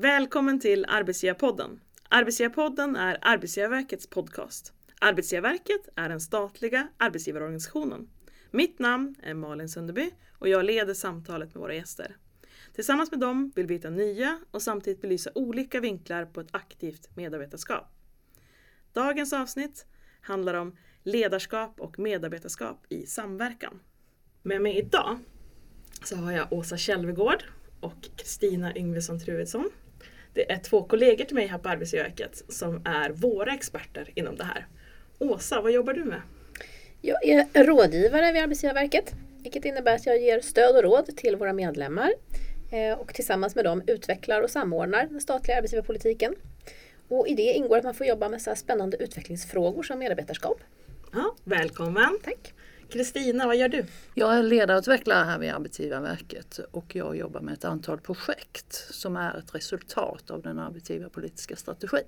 Välkommen till Arbetsgivarpodden. Arbetsgivarpodden är Arbetsgivarverkets podcast. Arbetsgivarverket är den statliga arbetsgivarorganisationen. Mitt namn är Malin Sunderby och jag leder samtalet med våra gäster. Tillsammans med dem vill vi hitta nya och samtidigt belysa olika vinklar på ett aktivt medarbetarskap. Dagens avsnitt handlar om ledarskap och medarbetarskap i samverkan. Med mig idag så har jag Åsa Kälvegård och Kristina Yngvesson Truedsson. Det är två kollegor till mig här på Arbetsgivarverket som är våra experter inom det här. Åsa, vad jobbar du med? Jag är rådgivare vid Arbetsgivarverket, vilket innebär att jag ger stöd och råd till våra medlemmar eh, och tillsammans med dem utvecklar och samordnar den statliga arbetsgivarpolitiken. Och I det ingår att man får jobba med så spännande utvecklingsfrågor som medarbetarskap. Ja, välkommen! Tack! Kristina, vad gör du? Jag är ledarutvecklare här vid Arbetsgivarverket och jag jobbar med ett antal projekt som är ett resultat av den arbetsgivarpolitiska strategin.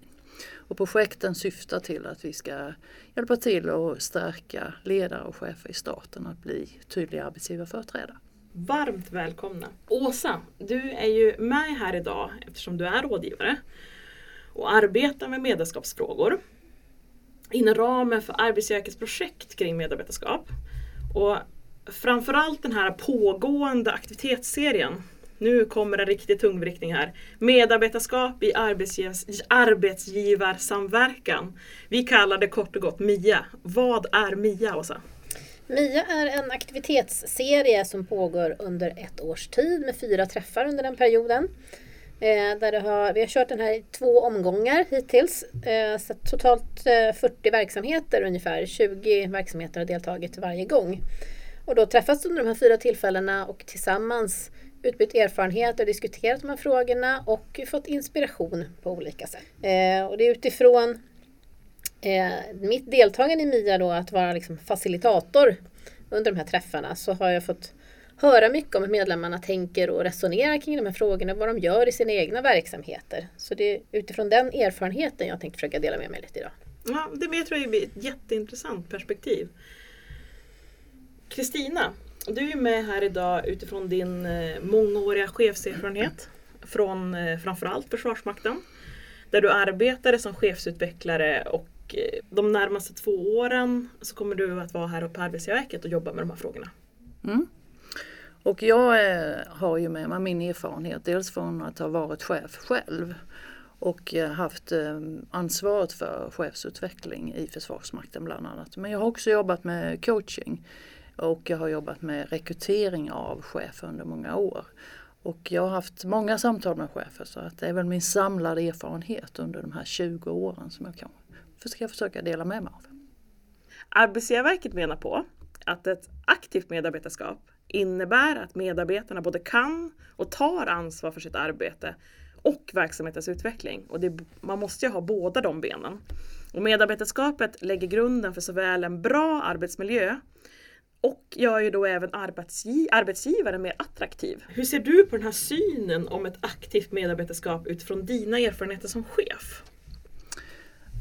Och projekten syftar till att vi ska hjälpa till att stärka ledare och chefer i staten att bli tydliga arbetsgivarföreträdare. Varmt välkomna! Åsa, du är ju med här idag eftersom du är rådgivare och arbetar med medarskapsfrågor inom ramen för Arbetsgivarverkets projekt kring medarbetarskap. Och framförallt den här pågående aktivitetsserien nu kommer en riktig tungvrickning här. Medarbetarskap i arbetsgivarsamverkan. Vi kallar det kort och gott MIA. Vad är MIA, Åsa? MIA är en aktivitetsserie som pågår under ett års tid med fyra träffar under den perioden. Eh, där har, vi har kört den här i två omgångar hittills. Eh, så totalt eh, 40 verksamheter ungefär, 20 verksamheter har deltagit varje gång. Och då träffats under de här fyra tillfällena och tillsammans utbytt erfarenheter, diskuterat de här frågorna och fått inspiration på olika sätt. Eh, och det är utifrån eh, mitt deltagande i MIA då att vara liksom facilitator under de här träffarna så har jag fått höra mycket om hur medlemmarna tänker och resonerar kring de här frågorna, vad de gör i sina egna verksamheter. Så det är utifrån den erfarenheten jag tänkte försöka dela med mig lite idag. Ja, det jag tror jag blir ett jätteintressant perspektiv. Kristina, du är med här idag utifrån din eh, mångåriga chefserfarenhet från eh, framförallt Försvarsmakten. Där du arbetade som chefsutvecklare och eh, de närmaste två åren så kommer du att vara här på Arbetsgivarverket och jobba med de här frågorna. Mm. Och jag eh, har ju med mig min erfarenhet dels från att ha varit chef själv och eh, haft eh, ansvaret för chefsutveckling i Försvarsmakten bland annat. Men jag har också jobbat med coaching och jag har jobbat med rekrytering av chefer under många år. Och jag har haft många samtal med chefer så att det är väl min samlade erfarenhet under de här 20 åren som jag kan ska försöka dela med mig av. Arbetsgivarverket menar på att ett aktivt medarbetarskap innebär att medarbetarna både kan och tar ansvar för sitt arbete och verksamhetens utveckling. Och det, man måste ju ha båda de benen. Och medarbetarskapet lägger grunden för såväl en bra arbetsmiljö och gör ju då även arbetsgiv arbetsgivaren mer attraktiv. Hur ser du på den här synen om ett aktivt medarbetarskap utifrån dina erfarenheter som chef?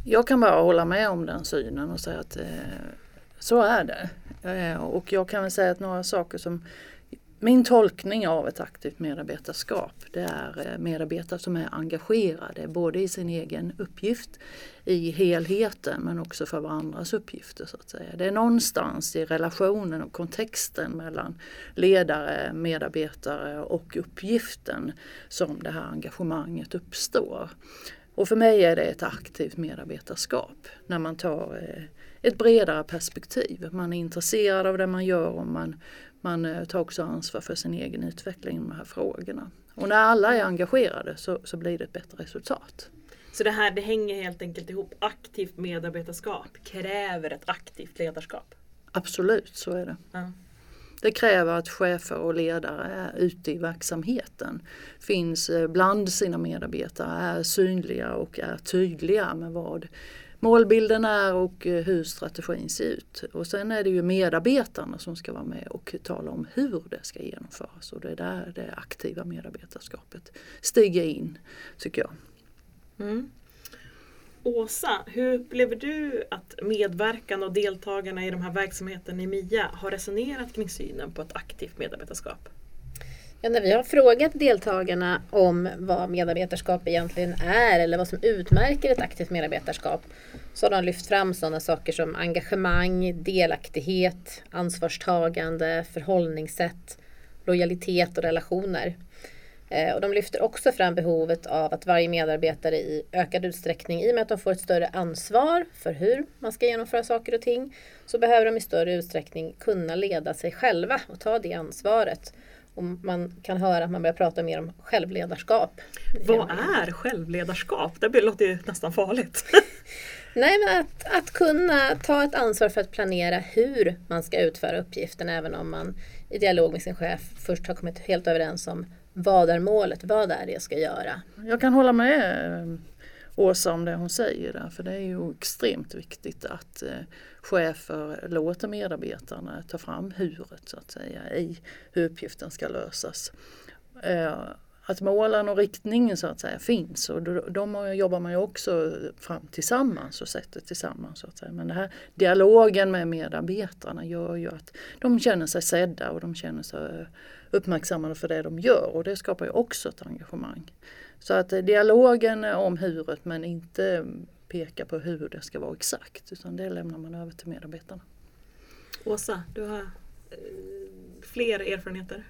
Jag kan bara hålla med om den synen och säga att eh, så är det. Eh, och jag kan väl säga att några saker som min tolkning av ett aktivt medarbetarskap det är eh, medarbetare som är engagerade både i sin egen uppgift i helheten men också för varandras uppgifter. så att säga. Det är någonstans i relationen och kontexten mellan ledare, medarbetare och uppgiften som det här engagemanget uppstår. Och för mig är det ett aktivt medarbetarskap när man tar eh, ett bredare perspektiv. Man är intresserad av det man gör och man man eh, tar också ansvar för sin egen utveckling i de här frågorna. Och när alla är engagerade så, så blir det ett bättre resultat. Så det här det hänger helt enkelt ihop. Aktivt medarbetarskap kräver ett aktivt ledarskap? Absolut, så är det. Ja. Det kräver att chefer och ledare är ute i verksamheten, finns eh, bland sina medarbetare, är synliga och är tydliga med vad målbilden är och eh, hur strategin ser ut. Och sen är det ju medarbetarna som ska vara med och tala om hur det ska genomföras och det är där det aktiva medarbetarskapet stiger in, tycker jag. Mm. Åsa, hur upplever du att medverkan och deltagarna i de här verksamheterna i MIA har resonerat kring synen på ett aktivt medarbetarskap? Ja, när vi har frågat deltagarna om vad medarbetarskap egentligen är eller vad som utmärker ett aktivt medarbetarskap så har de lyft fram sådana saker som engagemang, delaktighet, ansvarstagande, förhållningssätt, lojalitet och relationer. Eh, och de lyfter också fram behovet av att varje medarbetare i ökad utsträckning, i och med att de får ett större ansvar för hur man ska genomföra saker och ting, så behöver de i större utsträckning kunna leda sig själva och ta det ansvaret. Och man kan höra att man börjar prata mer om självledarskap. Vad är självledarskap? Det låter ju nästan farligt. Nej, men att, att kunna ta ett ansvar för att planera hur man ska utföra uppgiften även om man i dialog med sin chef först har kommit helt överens om vad är målet, vad är det jag ska göra? Jag kan hålla med eh, Åsa om det hon säger där, för det är ju extremt viktigt att eh, chefer låter medarbetarna ta fram huret så att säga i hur uppgiften ska lösas. Eh, att målen och riktningen så att säga finns och de jobbar man ju också fram tillsammans och sätter tillsammans. Så att säga. Men den här dialogen med medarbetarna gör ju att de känner sig sedda och de känner sig uppmärksammade för det de gör och det skapar ju också ett engagemang. Så att eh, dialogen är om huret men inte peka på hur det ska vara exakt utan det lämnar man över till medarbetarna. Åsa, du har eh, fler erfarenheter?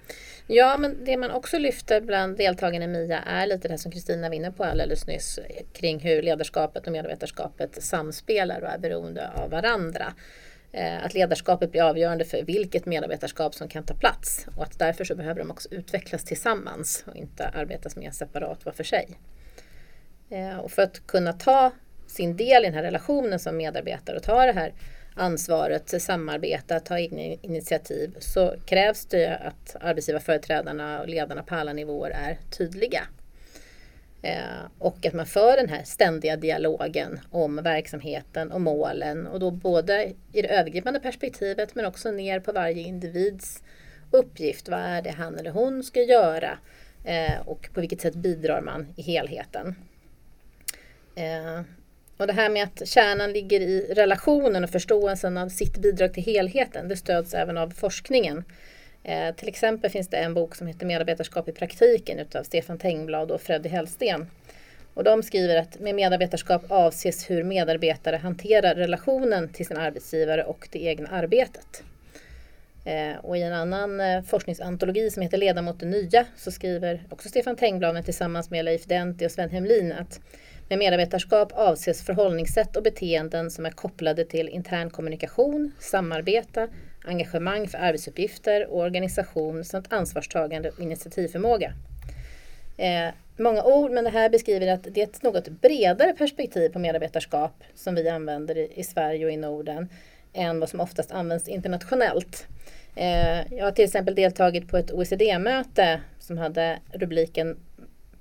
Ja, men det man också lyfter bland deltagarna i MIA är lite det som Kristina var inne på alldeles nyss kring hur ledarskapet och medarbetarskapet samspelar och är beroende av varandra. Eh, att ledarskapet blir avgörande för vilket medarbetarskap som kan ta plats och att därför så behöver de också utvecklas tillsammans och inte arbetas mer separat var för sig. Eh, och för att kunna ta sin del i den här relationen som medarbetare och ta det här ansvaret, samarbeta, ta egna initiativ så krävs det att arbetsgivarföreträdarna och ledarna på alla nivåer är tydliga. Eh, och att man för den här ständiga dialogen om verksamheten och målen och då både i det övergripande perspektivet men också ner på varje individs uppgift. Vad är det han eller hon ska göra eh, och på vilket sätt bidrar man i helheten. Eh, och det här med att kärnan ligger i relationen och förståelsen av sitt bidrag till helheten, det stöds även av forskningen. Eh, till exempel finns det en bok som heter Medarbetarskap i praktiken utav Stefan Tengblad och Freddy Hellsten. Och de skriver att med medarbetarskap avses hur medarbetare hanterar relationen till sin arbetsgivare och det egna arbetet. Eh, och i en annan eh, forskningsantologi som heter Leda mot det nya så skriver också Stefan Tengblad tillsammans med Leif Denti och Sven Hemlin att med medarbetarskap avses förhållningssätt och beteenden som är kopplade till intern kommunikation, samarbete, engagemang för arbetsuppgifter och organisation samt ansvarstagande och initiativförmåga. Eh, många ord, men det här beskriver att det är ett något bredare perspektiv på medarbetarskap som vi använder i, i Sverige och i Norden än vad som oftast används internationellt. Eh, jag har till exempel deltagit på ett OECD-möte som hade rubriken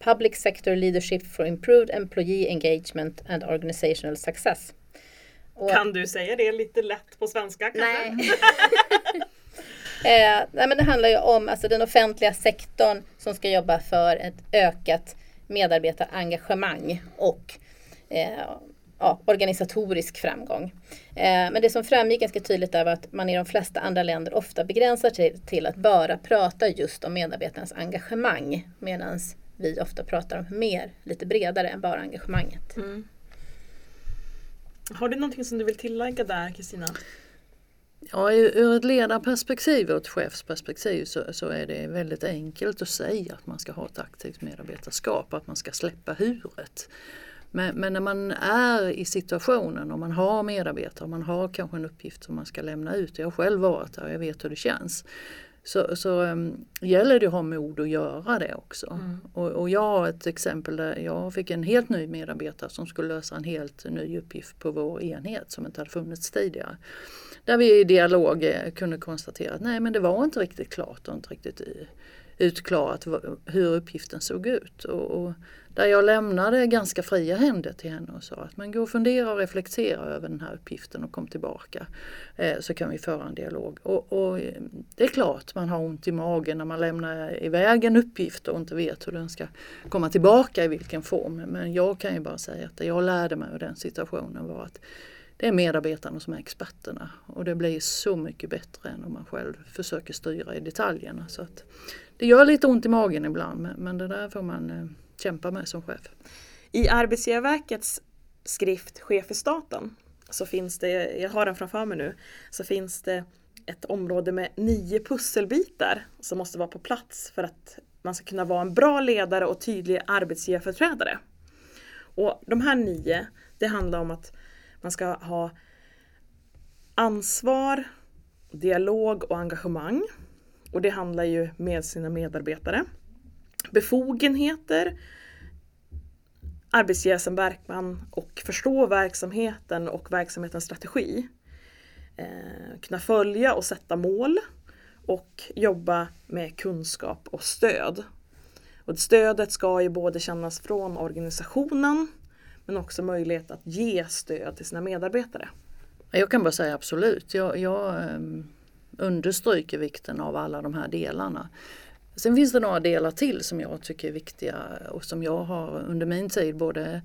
Public Sector Leadership for Improved Employee Engagement and Organizational Success. Och, kan du säga det lite lätt på svenska? Kanske? Nej. eh, nej men det handlar ju om alltså, den offentliga sektorn som ska jobba för ett ökat medarbetarengagemang och eh, ja, organisatorisk framgång. Eh, men det som framgick ganska tydligt är att man i de flesta andra länder ofta begränsar sig till att bara prata just om medarbetarnas engagemang medan vi ofta pratar om mer, lite bredare än bara engagemanget. Mm. Har du någonting som du vill tillägga där Kristina? Ja, ur ett ledarperspektiv och ett chefsperspektiv så, så, är det väldigt enkelt att säga att man ska ha ett aktivt medarbetarskap, att man ska släppa huret. Men, men, när man är i situationen och man har medarbetare och man har kanske en uppgift som man ska lämna ut. Jag har själv varit där och jag vet hur det känns så, så um, gäller det att ha mod att göra det också. Mm. Och, och, jag har ett exempel där jag fick en helt ny medarbetare som skulle lösa en helt ny uppgift på vår enhet som inte hade funnits tidigare. Där vi i dialog eh, kunde konstatera att nej men det var inte riktigt klart och inte riktigt eh, utklarat hur uppgiften såg ut. Och, och, där jag lämnade ganska fria händer till henne och sa att man går och fundera och reflektera över den här uppgiften och kom tillbaka. Eh, så kan vi föra en dialog. Och, och, eh, det är klart man har ont i magen när man lämnar iväg en uppgift och inte vet hur den ska komma tillbaka i vilken form. Men jag kan ju bara säga att det jag lärde mig ur den situationen var att det är medarbetarna som är experterna och det blir så mycket bättre än om man själv försöker styra i detaljerna. Så att det gör lite ont i magen ibland men det där får man eh, kämpa med som chef. I Arbetsgivarverkets skrift Chef i staten så finns det, jag har den framför mig nu, så finns det ett område med nio pusselbitar som måste vara på plats för att man ska kunna vara en bra ledare och tydlig arbetsgivarföreträdare. Och de här nio, det handlar om att man ska ha ansvar, dialog och engagemang. Och det handlar ju med sina medarbetare. Befogenheter, arbetsgivarsamverkan och förstå verksamheten och verksamhetens strategi. Eh, kunna följa och sätta mål och jobba med kunskap och stöd. Och stödet ska ju både kännas från organisationen men också möjlighet att ge stöd till sina medarbetare. Jag kan bara säga absolut. Jag, jag ehm, understryker vikten av alla de här delarna. Sen finns det några delar till som jag tycker är viktiga och som jag har under min tid både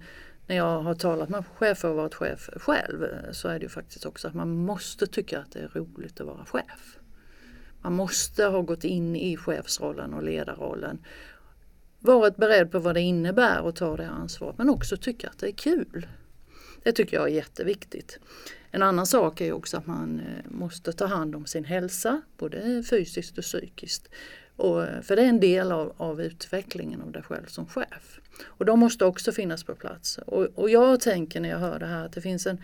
när jag har talat med chefer och varit chef själv så är det ju faktiskt också att man måste tycka att det är roligt att vara chef. Man måste ha gått in i chefsrollen och ledarrollen. Varit beredd på vad det innebär att ta det ansvaret men också tycka att det är kul. Det tycker jag är jätteviktigt. En annan sak är också att man eh, måste ta hand om sin hälsa, både fysiskt och psykiskt. Och, eh, för det är en del av, av utvecklingen av dig själv som chef. Och de måste också finnas på plats. Och, och jag tänker när jag hör det här att det finns en,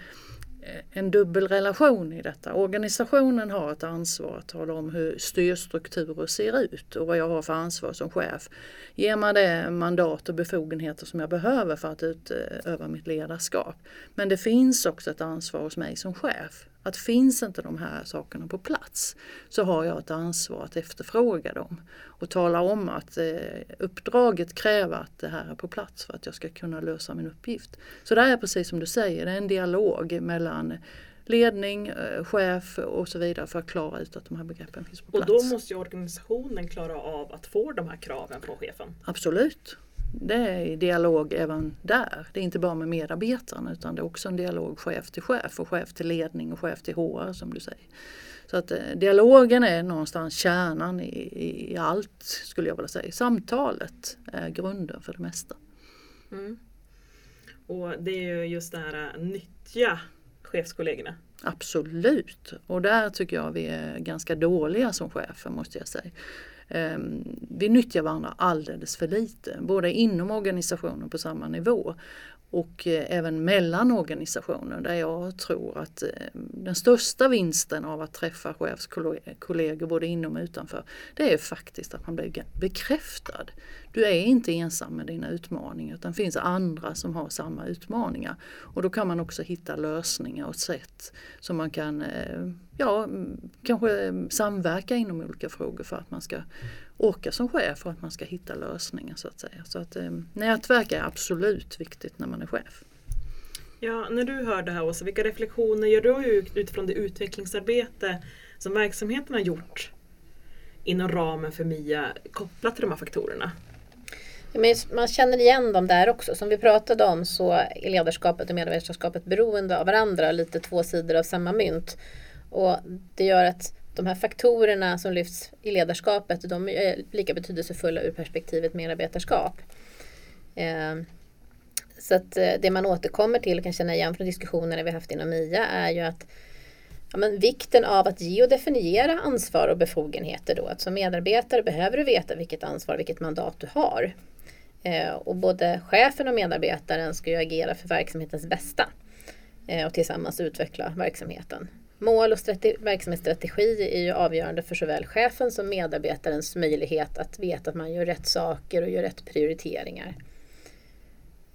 eh, en dubbel relation i detta. Organisationen har ett ansvar att tala om hur styrstrukturer ser ut och vad jag har för ansvar som chef. Ger man det mandat och befogenheter som jag behöver för att utöva mitt ledarskap. Men det finns också ett ansvar hos mig som chef att finns inte de här sakerna på plats så har jag ett ansvar att efterfråga dem och tala om att eh, uppdraget kräver att det här är på plats för att jag ska kunna lösa min uppgift. Så det är precis som du säger, det är en dialog mellan ledning, eh, chef och så vidare för att klara ut att de här begreppen finns på plats. Och då måste ju organisationen klara av att få de här kraven från chefen? Absolut det är dialog även där. Det är inte bara med medarbetarna utan det är också en dialog chef till chef och chef till ledning och chef till HR som du säger. Så att eh, dialogen är någonstans kärnan i, i allt skulle jag vilja säga. Samtalet är grunden för det mesta. Mm. Och det är ju just det här nyttja chefskollegorna. Absolut, och där tycker jag vi är ganska dåliga som chefer måste jag säga. Ehm, vi nyttjar varandra alldeles för lite, både inom organisationen på samma nivå och eh, även mellan organisationer där jag tror att eh, den största vinsten av att träffa chefskollegor både inom och utanför det är faktiskt att man blir bekräftad. Du är inte ensam med dina utmaningar utan det finns andra som har samma utmaningar. Och då kan man också hitta lösningar och sätt som man kan eh, ja, kanske samverka inom olika frågor för att man ska orka som chef och att man ska hitta lösningar så att säga. Så att, eh, nätverk är absolut viktigt när man är chef. Ja, när du hör det här Åsa, vilka reflektioner gör du utifrån det utvecklingsarbete som verksamheten har gjort inom ramen för MIA kopplat till de här faktorerna? man känner igen dem där också. Som vi pratade om så är ledarskapet och medarbetarskapet beroende av varandra, lite två sidor av samma mynt. Och det gör att de här faktorerna som lyfts i ledarskapet, de är lika betydelsefulla ur perspektivet medarbetarskap. Ehm, så att eh, det man återkommer till och kan känna igen från diskussionerna vi haft inom MIA är ju att ja, men vikten av att ge och definiera ansvar och befogenheter då. Att som medarbetare behöver du veta vilket ansvar, vilket mandat du har. Ehm, och både chefen och medarbetaren ska ju agera för verksamhetens bästa eh, och tillsammans utveckla verksamheten. Mål och verksamhetsstrategi är ju avgörande för såväl chefen som medarbetarens möjlighet att veta att man gör rätt saker och gör rätt prioriteringar.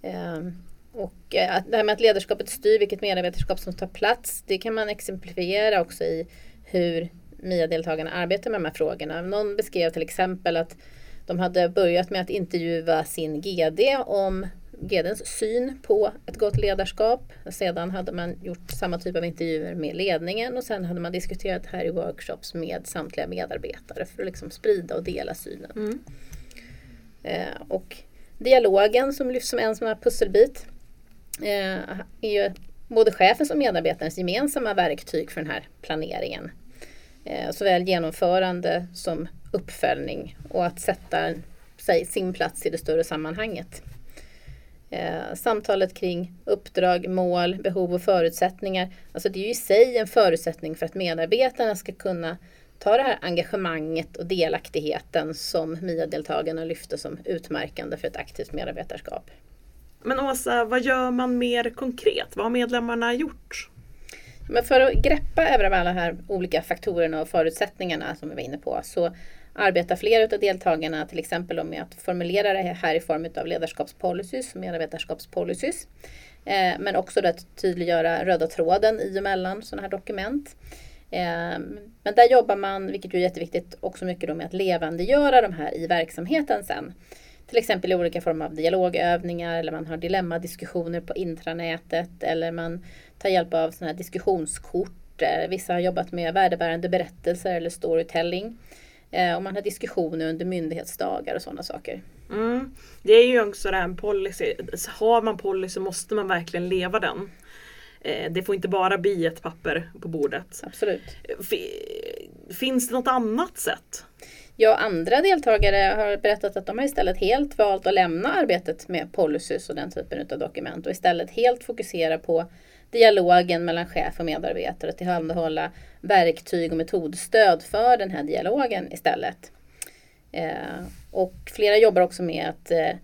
Ehm, och eh, att det här med att ledarskapet styr vilket medarbetarskap som tar plats, det kan man exemplifiera också i hur MIA-deltagarna arbetar med de här frågorna. Någon beskrev till exempel att de hade börjat med att intervjua sin GD om GDns syn på ett gott ledarskap. Sedan hade man gjort samma typ av intervjuer med ledningen och sen hade man diskuterat här i workshops med samtliga medarbetare för att liksom sprida och dela synen. Mm. Eh, och dialogen som lyfts som en sån här pusselbit eh, är ju både chefens och medarbetarens gemensamma verktyg för den här planeringen. Eh, såväl genomförande som uppföljning och att sätta sig, sin plats i det större sammanhanget. Eh, samtalet kring uppdrag, mål, behov och förutsättningar. Alltså det är ju i sig en förutsättning för att medarbetarna ska kunna ta det här engagemanget och delaktigheten som MIA-deltagarna lyfte som utmärkande för ett aktivt medarbetarskap. Men Åsa, vad gör man mer konkret? Vad har medlemmarna gjort? Men för att greppa över alla de här olika faktorerna och förutsättningarna som vi var inne på så arbetar flera av deltagarna till exempel med att formulera det här i form av ledarskapspolicys och medarbetarskapspolicys. Eh, men också att tydliggöra röda tråden i och mellan sådana här dokument. Eh, men där jobbar man, vilket är jätteviktigt, också mycket med att levandegöra de här i verksamheten sen. Till exempel i olika former av dialogövningar eller man har dilemmadiskussioner på intranätet eller man tar hjälp av sådana här diskussionskort. Eh, vissa har jobbat med värdebärande berättelser eller storytelling. Eh, och man har diskussioner under myndighetsdagar och sådana saker. Mm. Det är ju också det här med policy. Har man policy måste man verkligen leva den. Eh, det får inte bara bli ett papper på bordet. Absolut. Finns det något annat sätt? Ja, andra deltagare har berättat att de har istället helt valt att lämna arbetet med policies och den typen av dokument och istället helt fokusera på dialogen mellan chef och medarbetare och tillhandahålla verktyg och metodstöd för den här dialogen istället. Eh, och flera jobbar också med att eh,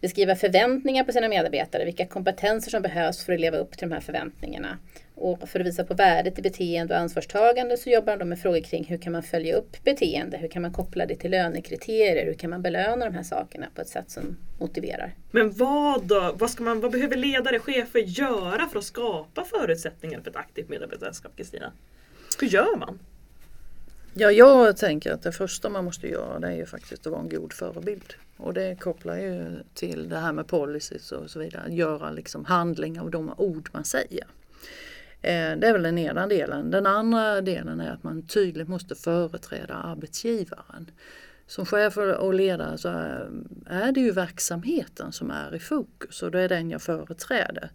beskriva förväntningar på sina medarbetare, vilka kompetenser som behövs för att leva upp till de här förväntningarna. Och för att visa på värdet i beteende och ansvarstagande så jobbar de med frågor kring hur kan man följa upp beteende? Hur kan man koppla det till lönekriterier? Hur kan man belöna de här sakerna på ett sätt som motiverar? Men vad då? Vad, ska man, vad behöver ledare, chefer göra för att skapa förutsättningar för ett aktivt medarbetarskap, Kristina? Hur gör man? Ja, jag tänker att det första man måste göra det är ju faktiskt att vara en god förebild. Och det kopplar ju till det här med policies och så vidare. Göra liksom handling av de ord man säger. Eh, det är väl den ena delen. Den andra delen är att man tydligt måste företräda arbetsgivaren. Som chef och ledare så är det ju verksamheten som är i fokus och det är den jag företräder.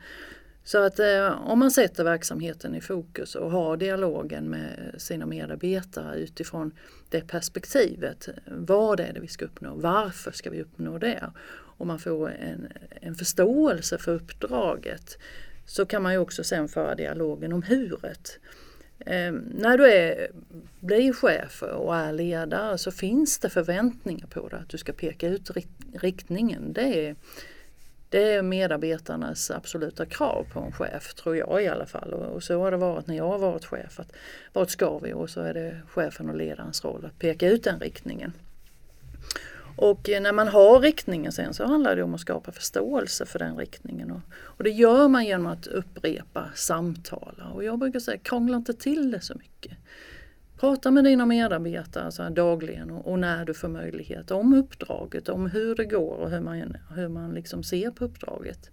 Så att eh, om man sätter verksamheten i fokus och har dialogen med sina medarbetare utifrån det perspektivet. Vad är det vi ska uppnå? Varför ska vi uppnå det? Och man får en, en förståelse för uppdraget så kan man ju också sen föra dialogen om huret. Eh, när du är, blir chef och är ledare så finns det förväntningar på dig att du ska peka ut riktningen. Det är, det är medarbetarnas absoluta krav på en chef, tror jag i alla fall. Och, och så har det varit när jag har varit chef. Att, vart ska vi? Och så är det chefen och ledarens roll att peka ut den riktningen. Och eh, när man har riktningen sen så handlar det om att skapa förståelse för den riktningen. Och, och det gör man genom att upprepa, samtala. Och jag brukar säga, krångla inte till det så mycket. Prata med dina medarbetare så dagligen och, och, när du får möjlighet om uppdraget, om hur det går och hur man, hur man liksom ser på uppdraget.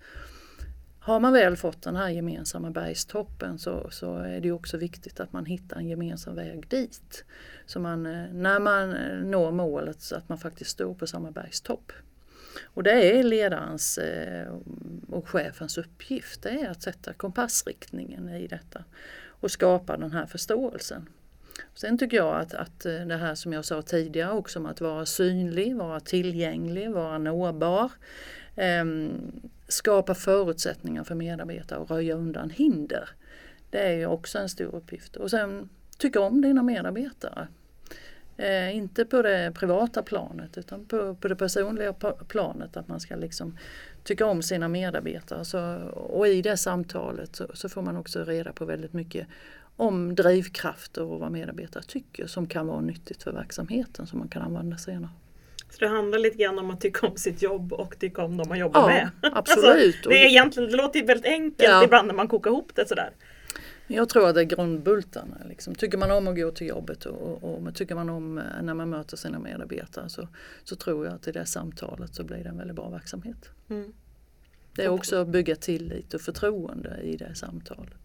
Har man väl fått den här gemensamma bergstoppen så, så är det också viktigt att man hittar en gemensam väg dit. Så man, eh, när man eh, når målet så att man faktiskt står på samma bergstopp. Och det är ledarens eh, och chefens uppgift, det är att sätta kompassriktningen i detta och skapa den här förståelsen. Sen tycker jag att, att eh, det här som jag sa tidigare också om att vara synlig, vara tillgänglig, vara nåbar. Eh, skapa förutsättningar för medarbetare och röja undan hinder. Det är ju också en stor uppgift. Och sen tycka om dina medarbetare. Eh, inte på det privata planet utan på, på det personliga planet att man ska liksom tycka om sina medarbetare. Så, och i det samtalet så, så, får man också reda på väldigt mycket om drivkrafter och vad medarbetare tycker som kan vara nyttigt för verksamheten som man kan använda senare. Så det handlar lite grann om att tycka om sitt jobb och tycka om de man jobbar ja, med. Absolut. Alltså, det, är egentligen, det låter väldigt enkelt ja. ibland när man kokar ihop det sådär. Jag tror att det är grundbultarna. Liksom. Tycker man om att gå till jobbet och, och, och tycker man om eh, när man möter sina medarbetare så, så tror jag att i det samtalet så blir det en väldigt bra verksamhet. Mm. Det är också att bygga tillit och förtroende i det samtalet.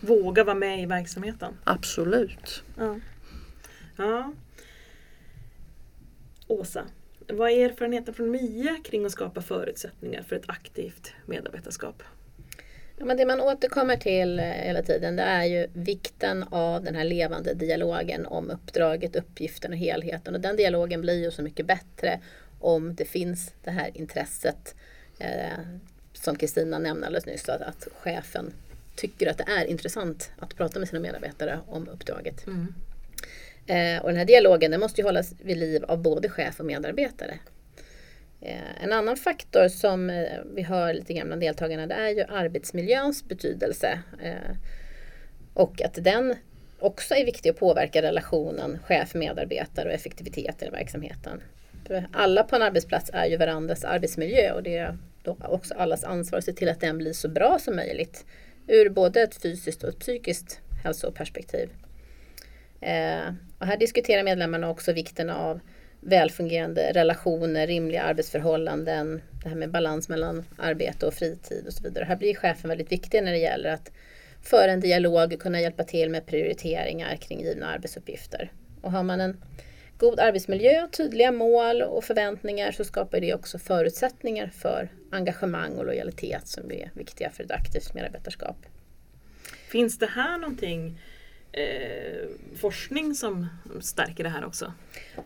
Våga vara med i verksamheten. Absolut. Ja. ja. Åsa, vad är erfarenheten från MIA kring att skapa förutsättningar för ett aktivt medarbetarskap? Ja, men det man återkommer till eh, hela tiden det är ju vikten av den här levande dialogen om uppdraget, uppgiften och helheten. Och den dialogen blir ju så mycket bättre om det finns det här intresset eh, som Kristina nämnde alldeles nyss, att, att chefen tycker att det är intressant att prata med sina medarbetare om uppdraget. Mm. Eh, och den här dialogen den måste ju hållas vid liv av både chef och medarbetare. Eh, en annan faktor som eh, vi hör lite grann bland deltagarna det är ju arbetsmiljöns betydelse. Eh, och att den också är viktig att påverka relationen chef-medarbetare och effektiviteten i verksamheten. För alla på en arbetsplats är ju varandras arbetsmiljö och det är då också allas ansvar att se till att den blir så bra som möjligt ur både ett fysiskt och ett psykiskt hälsoperspektiv. Eh, och här diskuterar medlemmarna också vikten av välfungerande relationer, rimliga arbetsförhållanden, det här med balans mellan arbete och fritid och så vidare. Här blir chefen väldigt viktig när det gäller att föra en dialog kunna hjälpa till med prioriteringar kring givna arbetsuppgifter. Och har man en god arbetsmiljö, tydliga mål och förväntningar så skapar det också förutsättningar för engagemang och lojalitet som är viktiga för ett aktivt medarbetarskap. Finns det här någonting eh, forskning som stärker det här också?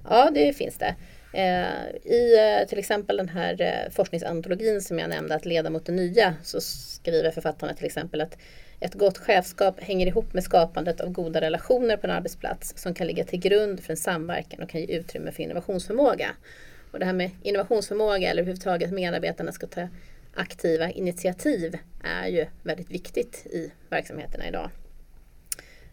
Ja, det finns det. Eh, I eh, till exempel den här eh, forskningsantologin som jag nämnde, att leda mot det nya, så skriver författarna till exempel att ett gott chefskap hänger ihop med skapandet av goda relationer på en arbetsplats som kan ligga till grund för en samverkan och kan ge utrymme för innovationsförmåga. Och det här med innovationsförmåga eller överhuvudtaget medarbetarna ska ta aktiva initiativ är ju väldigt viktigt i verksamheterna idag.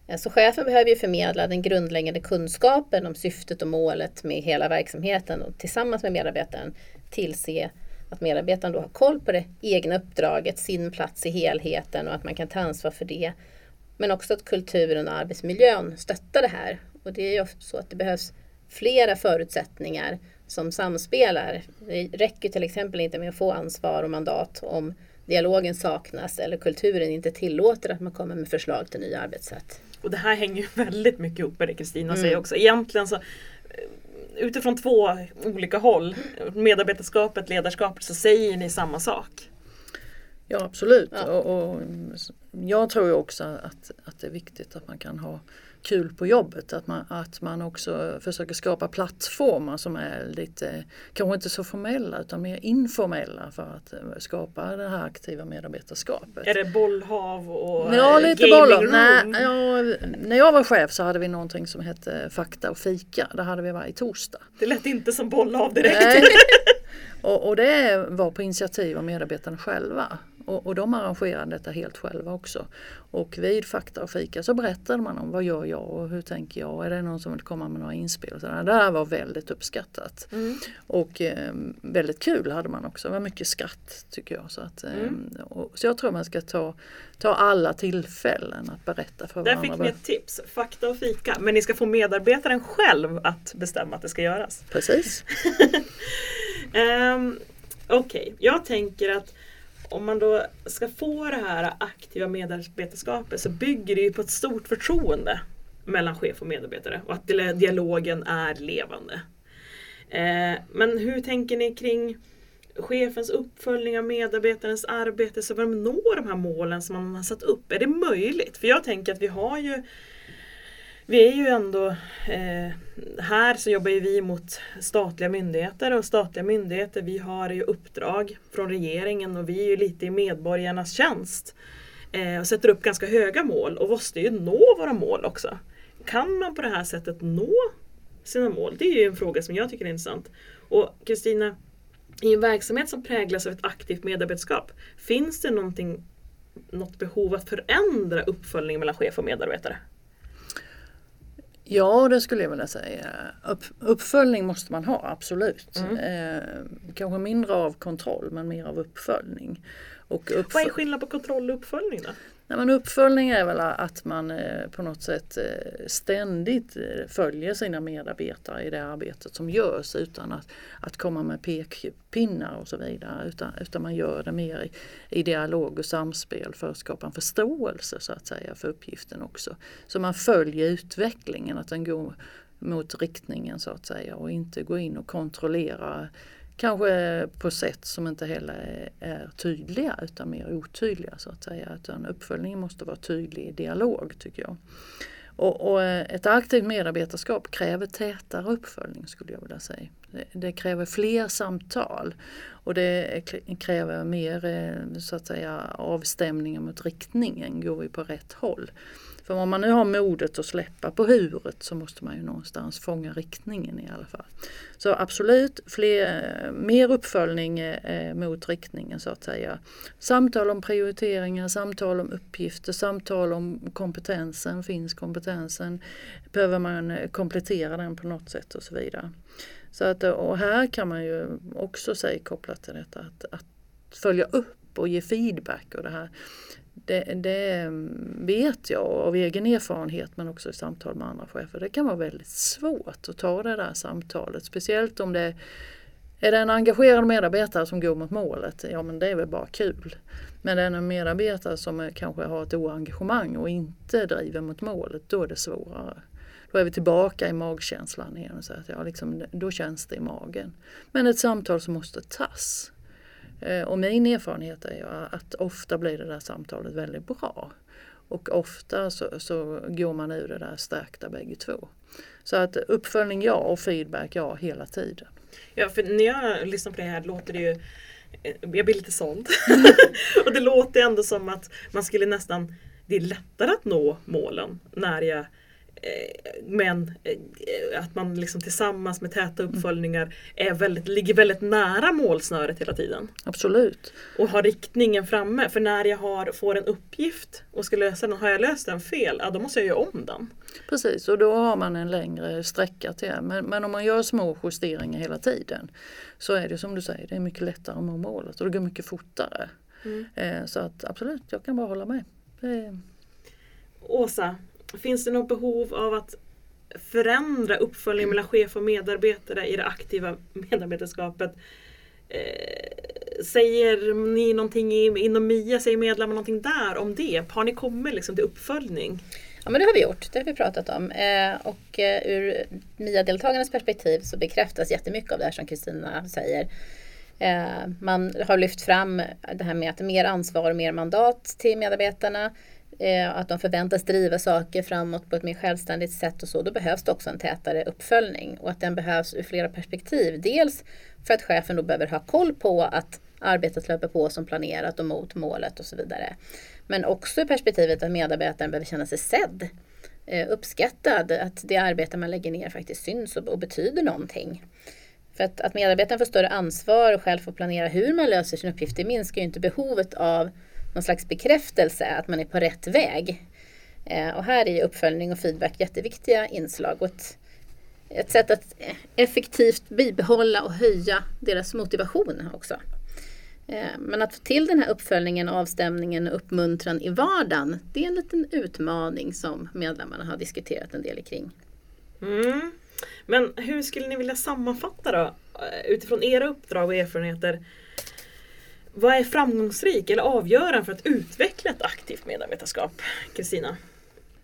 Eh, så chefen behöver ju förmedla den grundläggande kunskapen om syftet och målet med hela verksamheten och tillsammans med medarbetaren tillse att medarbetaren då har koll på det egna uppdraget, sin plats i helheten och att man kan ta ansvar för det. Men också att kulturen och arbetsmiljön stöttar det här. Och det är ju så att det behövs flera förutsättningar som samspelar. Det räcker till exempel inte med att få ansvar och mandat om dialogen saknas eller kulturen inte tillåter att man kommer med förslag till nya arbetssätt. Och det här hänger ju väldigt mycket ihop med det Kristina mm. säger också. Egentligen så utifrån två olika håll, medarbetarskapet, ledarskapet, så säger ni samma sak. Ja absolut. Ja. Och, och, jag tror också att, att det är viktigt att man kan ha kul på jobbet. Att man, att man också försöker skapa plattformar som är lite, kanske inte så formella utan mer informella för att eh, skapa det här aktiva medarbetarskapet. Är det bollhav och ja, lite bollar. Nej, ja, när jag var chef så hade vi någonting som hette fakta och fika. Det hade vi varje torsdag. Det lät inte som bollhav direkt. och, och det var på initiativ av medarbetarna själva. Och, och de arrangerade detta helt själva också. Och vid fakta och fika så berättade man om vad gör jag och hur tänker jag? Är det någon som vill komma med några inspel? Så det här var väldigt uppskattat. Mm. Och eh, väldigt kul hade man också. Det var mycket skratt tycker jag. Så, att, eh, mm. och, så jag tror man ska ta, ta alla tillfällen att berätta för Där varandra. Där fick ni ett tips, fakta och fika. Men ni ska få medarbetaren själv att bestämma att det ska göras. Precis. um, Okej, okay. jag tänker att om man då ska få det här aktiva medarbetarskapet så bygger det ju på ett stort förtroende mellan chef och medarbetare och att dialogen är levande. Eh, men hur tänker ni kring chefens uppföljning av medarbetarens arbete så att de når de här målen som man har satt upp? Är det möjligt? För jag tänker att vi har ju vi är ju ändå eh, här så jobbar ju vi mot statliga myndigheter och statliga myndigheter vi har ju uppdrag från regeringen och vi är ju lite i medborgarnas tjänst. Eh, och sätter upp ganska höga mål och måste ju nå våra mål också. Kan man på det här sättet nå sina mål? Det är ju en fråga som jag tycker är intressant. Och Kristina, i en verksamhet som präglas av ett aktivt medarbetarskap, finns det någonting, något behov att förändra uppföljningen mellan chef och medarbetare? Ja, det skulle jag vilja säga. Upp, uppföljning måste man ha, absolut. Mm. Eh, kanske mindre av kontroll men mer av uppföljning. Och uppfölj Vad är skillnaden på kontroll och uppföljning då? Nej, men uppföljning är väl att man eh, på något sätt eh, ständigt eh, följer sina medarbetare i det arbetet som görs utan att, att komma med pekpinnar och så vidare. Utan, utan man gör det mer i, i dialog och samspel för att skapa en förståelse så att säga för uppgiften också. Så man följer utvecklingen, att den går mot riktningen så att säga och inte gå in och kontrollera Kanske på sätt som inte heller är tydliga utan mer otydliga så att säga. Utan uppföljningen måste vara tydlig i dialog tycker jag. Och, och, eh, ett aktivt medarbetarskap kräver tätare uppföljning skulle jag vilja säga. Det, det kräver fler samtal och det kräver mer eh, så att säga avstämningar mot riktningen. Går vi på rätt håll? För om man nu har modet att släppa på huret så måste man ju någonstans fånga riktningen i alla fall. Så absolut fler, mer uppföljning eh, mot riktningen så att säga. Samtal om prioriteringar, samtal om uppgifter, samtal om kompetensen. Finns kompetensen? Behöver man eh, komplettera den på något sätt och så vidare. Så att, eh, och här kan man ju också säga kopplat till detta att, att följa upp och ge feedback och det här det, det, mm, vet jag av egen erfarenhet men också i samtal med andra chefer. Det kan vara väldigt svårt att ta det där samtalet. Speciellt om det är det en engagerad medarbetare som går mot målet, ja men det är väl bara kul. Men är det en medarbetare som kanske har ett oengagemang och inte driver mot målet, då är det svårare. Då är vi tillbaka i magkänslan igen och säger att ja, liksom, då känns det i magen. Men ett samtal som måste tas. Eh, och min erfarenhet är att ofta blir det där samtalet väldigt bra. Och ofta så, så går man ur det där stärkta bägge två. Så att uppföljning ja och feedback ja hela tiden. Ja, för när jag lyssnar på det här låter det ju eh, jag blir lite såld. och det låter ändå som att man skulle nästan, det är lättare att nå målen när jag men eh, att man liksom tillsammans med täta uppföljningar är väldigt, ligger väldigt nära målsnöret hela tiden. Absolut. Och har riktningen framme. För när jag har, får en uppgift och ska lösa den, har jag löst den fel, ja, då måste jag göra om den. Precis, och då har man en längre sträcka till men, men om man gör små justeringar hela tiden så är det som du säger, det är mycket lättare att nå målet och det går mycket fortare. Mm. Eh, så att absolut, jag kan bara hålla med. Åsa, Finns det något behov av att förändra uppföljningen mellan chef och medarbetare i det aktiva medarbetarskapet? Eh, säger ni någonting inom MIA, säger medlemmar någonting där om det? Har ni kommit liksom till uppföljning? Ja men det har vi gjort, det har vi pratat om. Eh, och eh, ur MIA-deltagarnas perspektiv så bekräftas jättemycket av det här som Kristina säger. Eh, man har lyft fram det här med att mer ansvar och mer mandat till medarbetarna Eh, att de förväntas driva saker framåt på ett mer självständigt sätt och så, då behövs det också en tätare uppföljning och att den behövs ur flera perspektiv. Dels för att chefen då behöver ha koll på att arbetet löper på som planerat och mot målet och så vidare. Men också i perspektivet att medarbetaren behöver känna sig sedd, eh, uppskattad, att det arbete man lägger ner faktiskt syns och, och betyder någonting. För att, att medarbetaren får större ansvar och själv får planera hur man löser sin uppgift, det minskar ju inte behovet av någon slags bekräftelse att man är på rätt väg. Eh, och här är uppföljning och feedback jätteviktiga inslag. Och ett, ett sätt att effektivt bibehålla och höja deras motivation också. Eh, men att få till den här uppföljningen, avstämningen och uppmuntran i vardagen, det är en liten utmaning som medlemmarna har diskuterat en del kring. Mm. Men hur skulle ni vilja sammanfatta då, eh, utifrån era uppdrag och erfarenheter, vad är framgångsrik eller avgörande för att utveckla ett aktivt medarbetarskap? Kristina?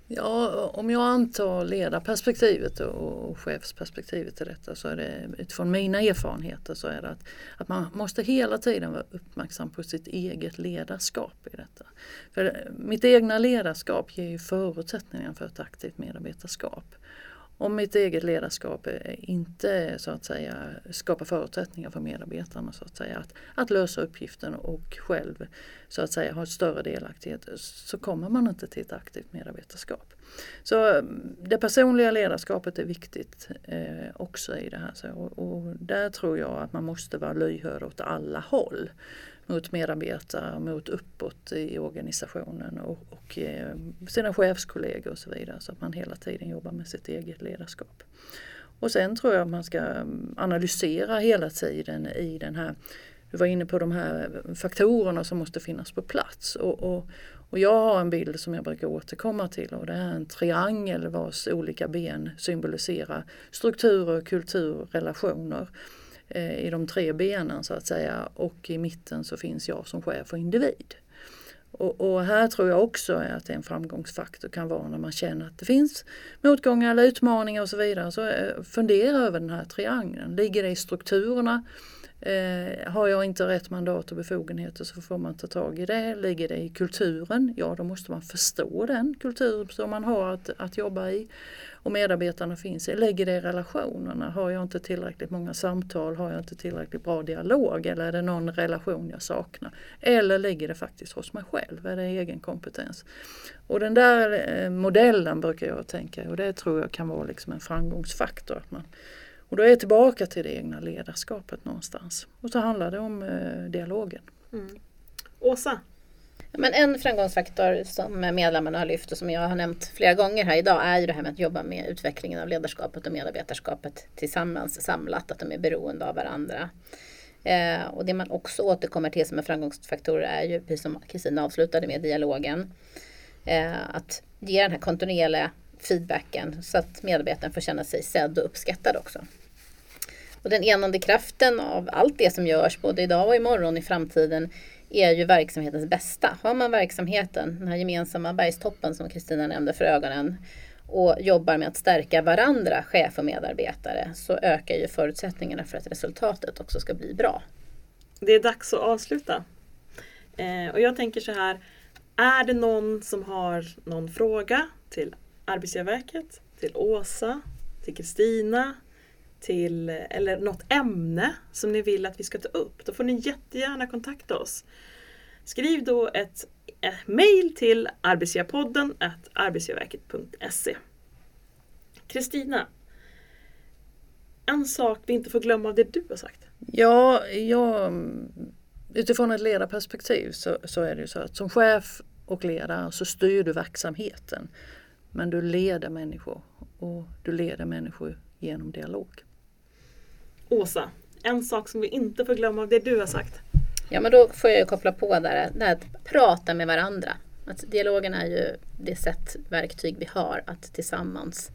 Ja, om jag antar ledarperspektivet och chefsperspektivet i detta så är det utifrån mina erfarenheter så är det att, att man måste hela tiden vara uppmärksam på sitt eget ledarskap i detta. För mitt egna ledarskap ger ju förutsättningar för ett aktivt medarbetarskap om mitt eget ledarskap inte så att säga skapar förutsättningar för medarbetarna så att säga att, att lösa uppgiften och själv så att säga ha ett större delaktighet så kommer man inte till ett aktivt medarbetarskap. Så mm, det personliga ledarskapet är viktigt eh, också i det här så, och, och där tror jag att man måste vara lyhörd åt alla håll mot medarbetare, mot uppåt i organisationen och, och eh, sina chefskollegor och så vidare. Så att man hela tiden jobbar med sitt eget ledarskap. Och sen tror jag att man ska mm, analysera hela tiden i den här du var inne på de här faktorerna som måste finnas på plats. Och, och, och, jag har en bild som jag brukar återkomma till och det är en triangel vars olika ben symboliserar strukturer, kultur, relationer. Eh, I de tre benen så att säga och i mitten så finns jag som chef och individ. Och, och, här tror jag också att en framgångsfaktor kan vara när man känner att det finns motgångar eller utmaningar och så vidare. Så eh, fundera över den här triangeln. Ligger det i strukturerna? Eh, har jag inte rätt mandat och befogenheter så får man ta tag i det. Ligger det i kulturen, ja då måste man förstå den kultur som man har att, att jobba i och medarbetarna finns i. Ligger det i relationerna, har jag inte tillräckligt många samtal, har jag inte tillräckligt bra dialog eller är det någon relation jag saknar? Eller ligger det faktiskt hos mig själv, är det egen kompetens? Och den där eh, modellen brukar jag tänka och det tror jag kan vara liksom en framgångsfaktor. Att man och då är jag tillbaka till det egna ledarskapet någonstans. Och så handlar det om eh, dialogen. Mm. Åsa? Men en framgångsfaktor som medlemmarna har lyft och som jag har nämnt flera gånger här idag är ju det här med att jobba med utvecklingen av ledarskapet och medarbetarskapet tillsammans samlat, att de är beroende av varandra. Eh, och det man också återkommer till som en framgångsfaktor är ju, precis som Kristina avslutade med, dialogen. Eh, att ge den här kontinuerliga feedbacken så att medarbetaren får känna sig sedd och uppskattad också. Och den enande kraften av allt det som görs både idag och imorgon i framtiden är ju verksamhetens bästa. Har man verksamheten, den här gemensamma bergstoppen som Kristina nämnde för ögonen och jobbar med att stärka varandra, chef och medarbetare, så ökar ju förutsättningarna för att resultatet också ska bli bra. Det är dags att avsluta. Eh, och jag tänker så här, är det någon som har någon fråga till Arbetsgivarverket, till Åsa, till Kristina, till eller något ämne som ni vill att vi ska ta upp, då får ni jättegärna kontakta oss. Skriv då ett, ett mail till arbetsgivarpodden arbetsgivarverket.se. Kristina, en sak vi inte får glömma av det du har sagt. Ja, jag, utifrån ett ledarperspektiv så, så är det ju så att som chef och ledare så styr du verksamheten. Men du leder människor och du leder människor genom dialog. Åsa, en sak som vi inte får glömma av det du har sagt. Ja men då får jag koppla på där, det här att prata med varandra. Att dialogen är ju det sätt, verktyg vi har att tillsammans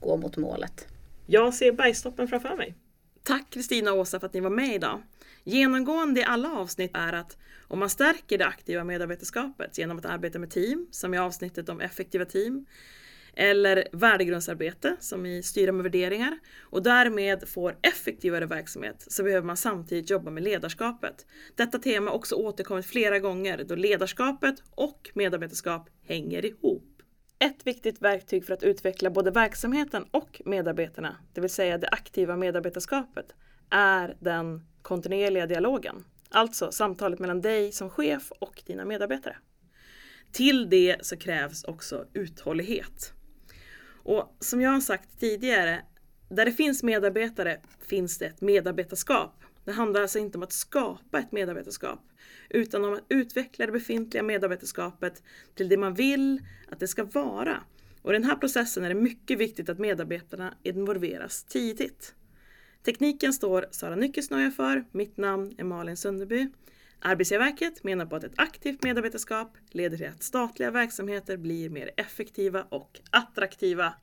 gå mot målet. Jag ser bergstoppen framför mig. Tack Kristina och Åsa för att ni var med idag. Genomgående i alla avsnitt är att om man stärker det aktiva medarbetarskapet genom att arbeta med team, som i avsnittet om effektiva team, eller värdegrundsarbete som i styra med värderingar och därmed får effektivare verksamhet så behöver man samtidigt jobba med ledarskapet. Detta tema har också återkommit flera gånger då ledarskapet och medarbetarskap hänger ihop. Ett viktigt verktyg för att utveckla både verksamheten och medarbetarna, det vill säga det aktiva medarbetarskapet, är den kontinuerliga dialogen. Alltså samtalet mellan dig som chef och dina medarbetare. Till det så krävs också uthållighet. Och som jag har sagt tidigare, där det finns medarbetare finns det ett medarbetarskap. Det handlar alltså inte om att skapa ett medarbetarskap, utan om att utveckla det befintliga medarbetarskapet till det man vill att det ska vara. Och i den här processen är det mycket viktigt att medarbetarna involveras tidigt. Tekniken står Sara Nyckelsnoja för, mitt namn är Malin Sunderby. Arbetsgivarverket menar på att ett aktivt medarbetarskap leder till att statliga verksamheter blir mer effektiva och attraktiva.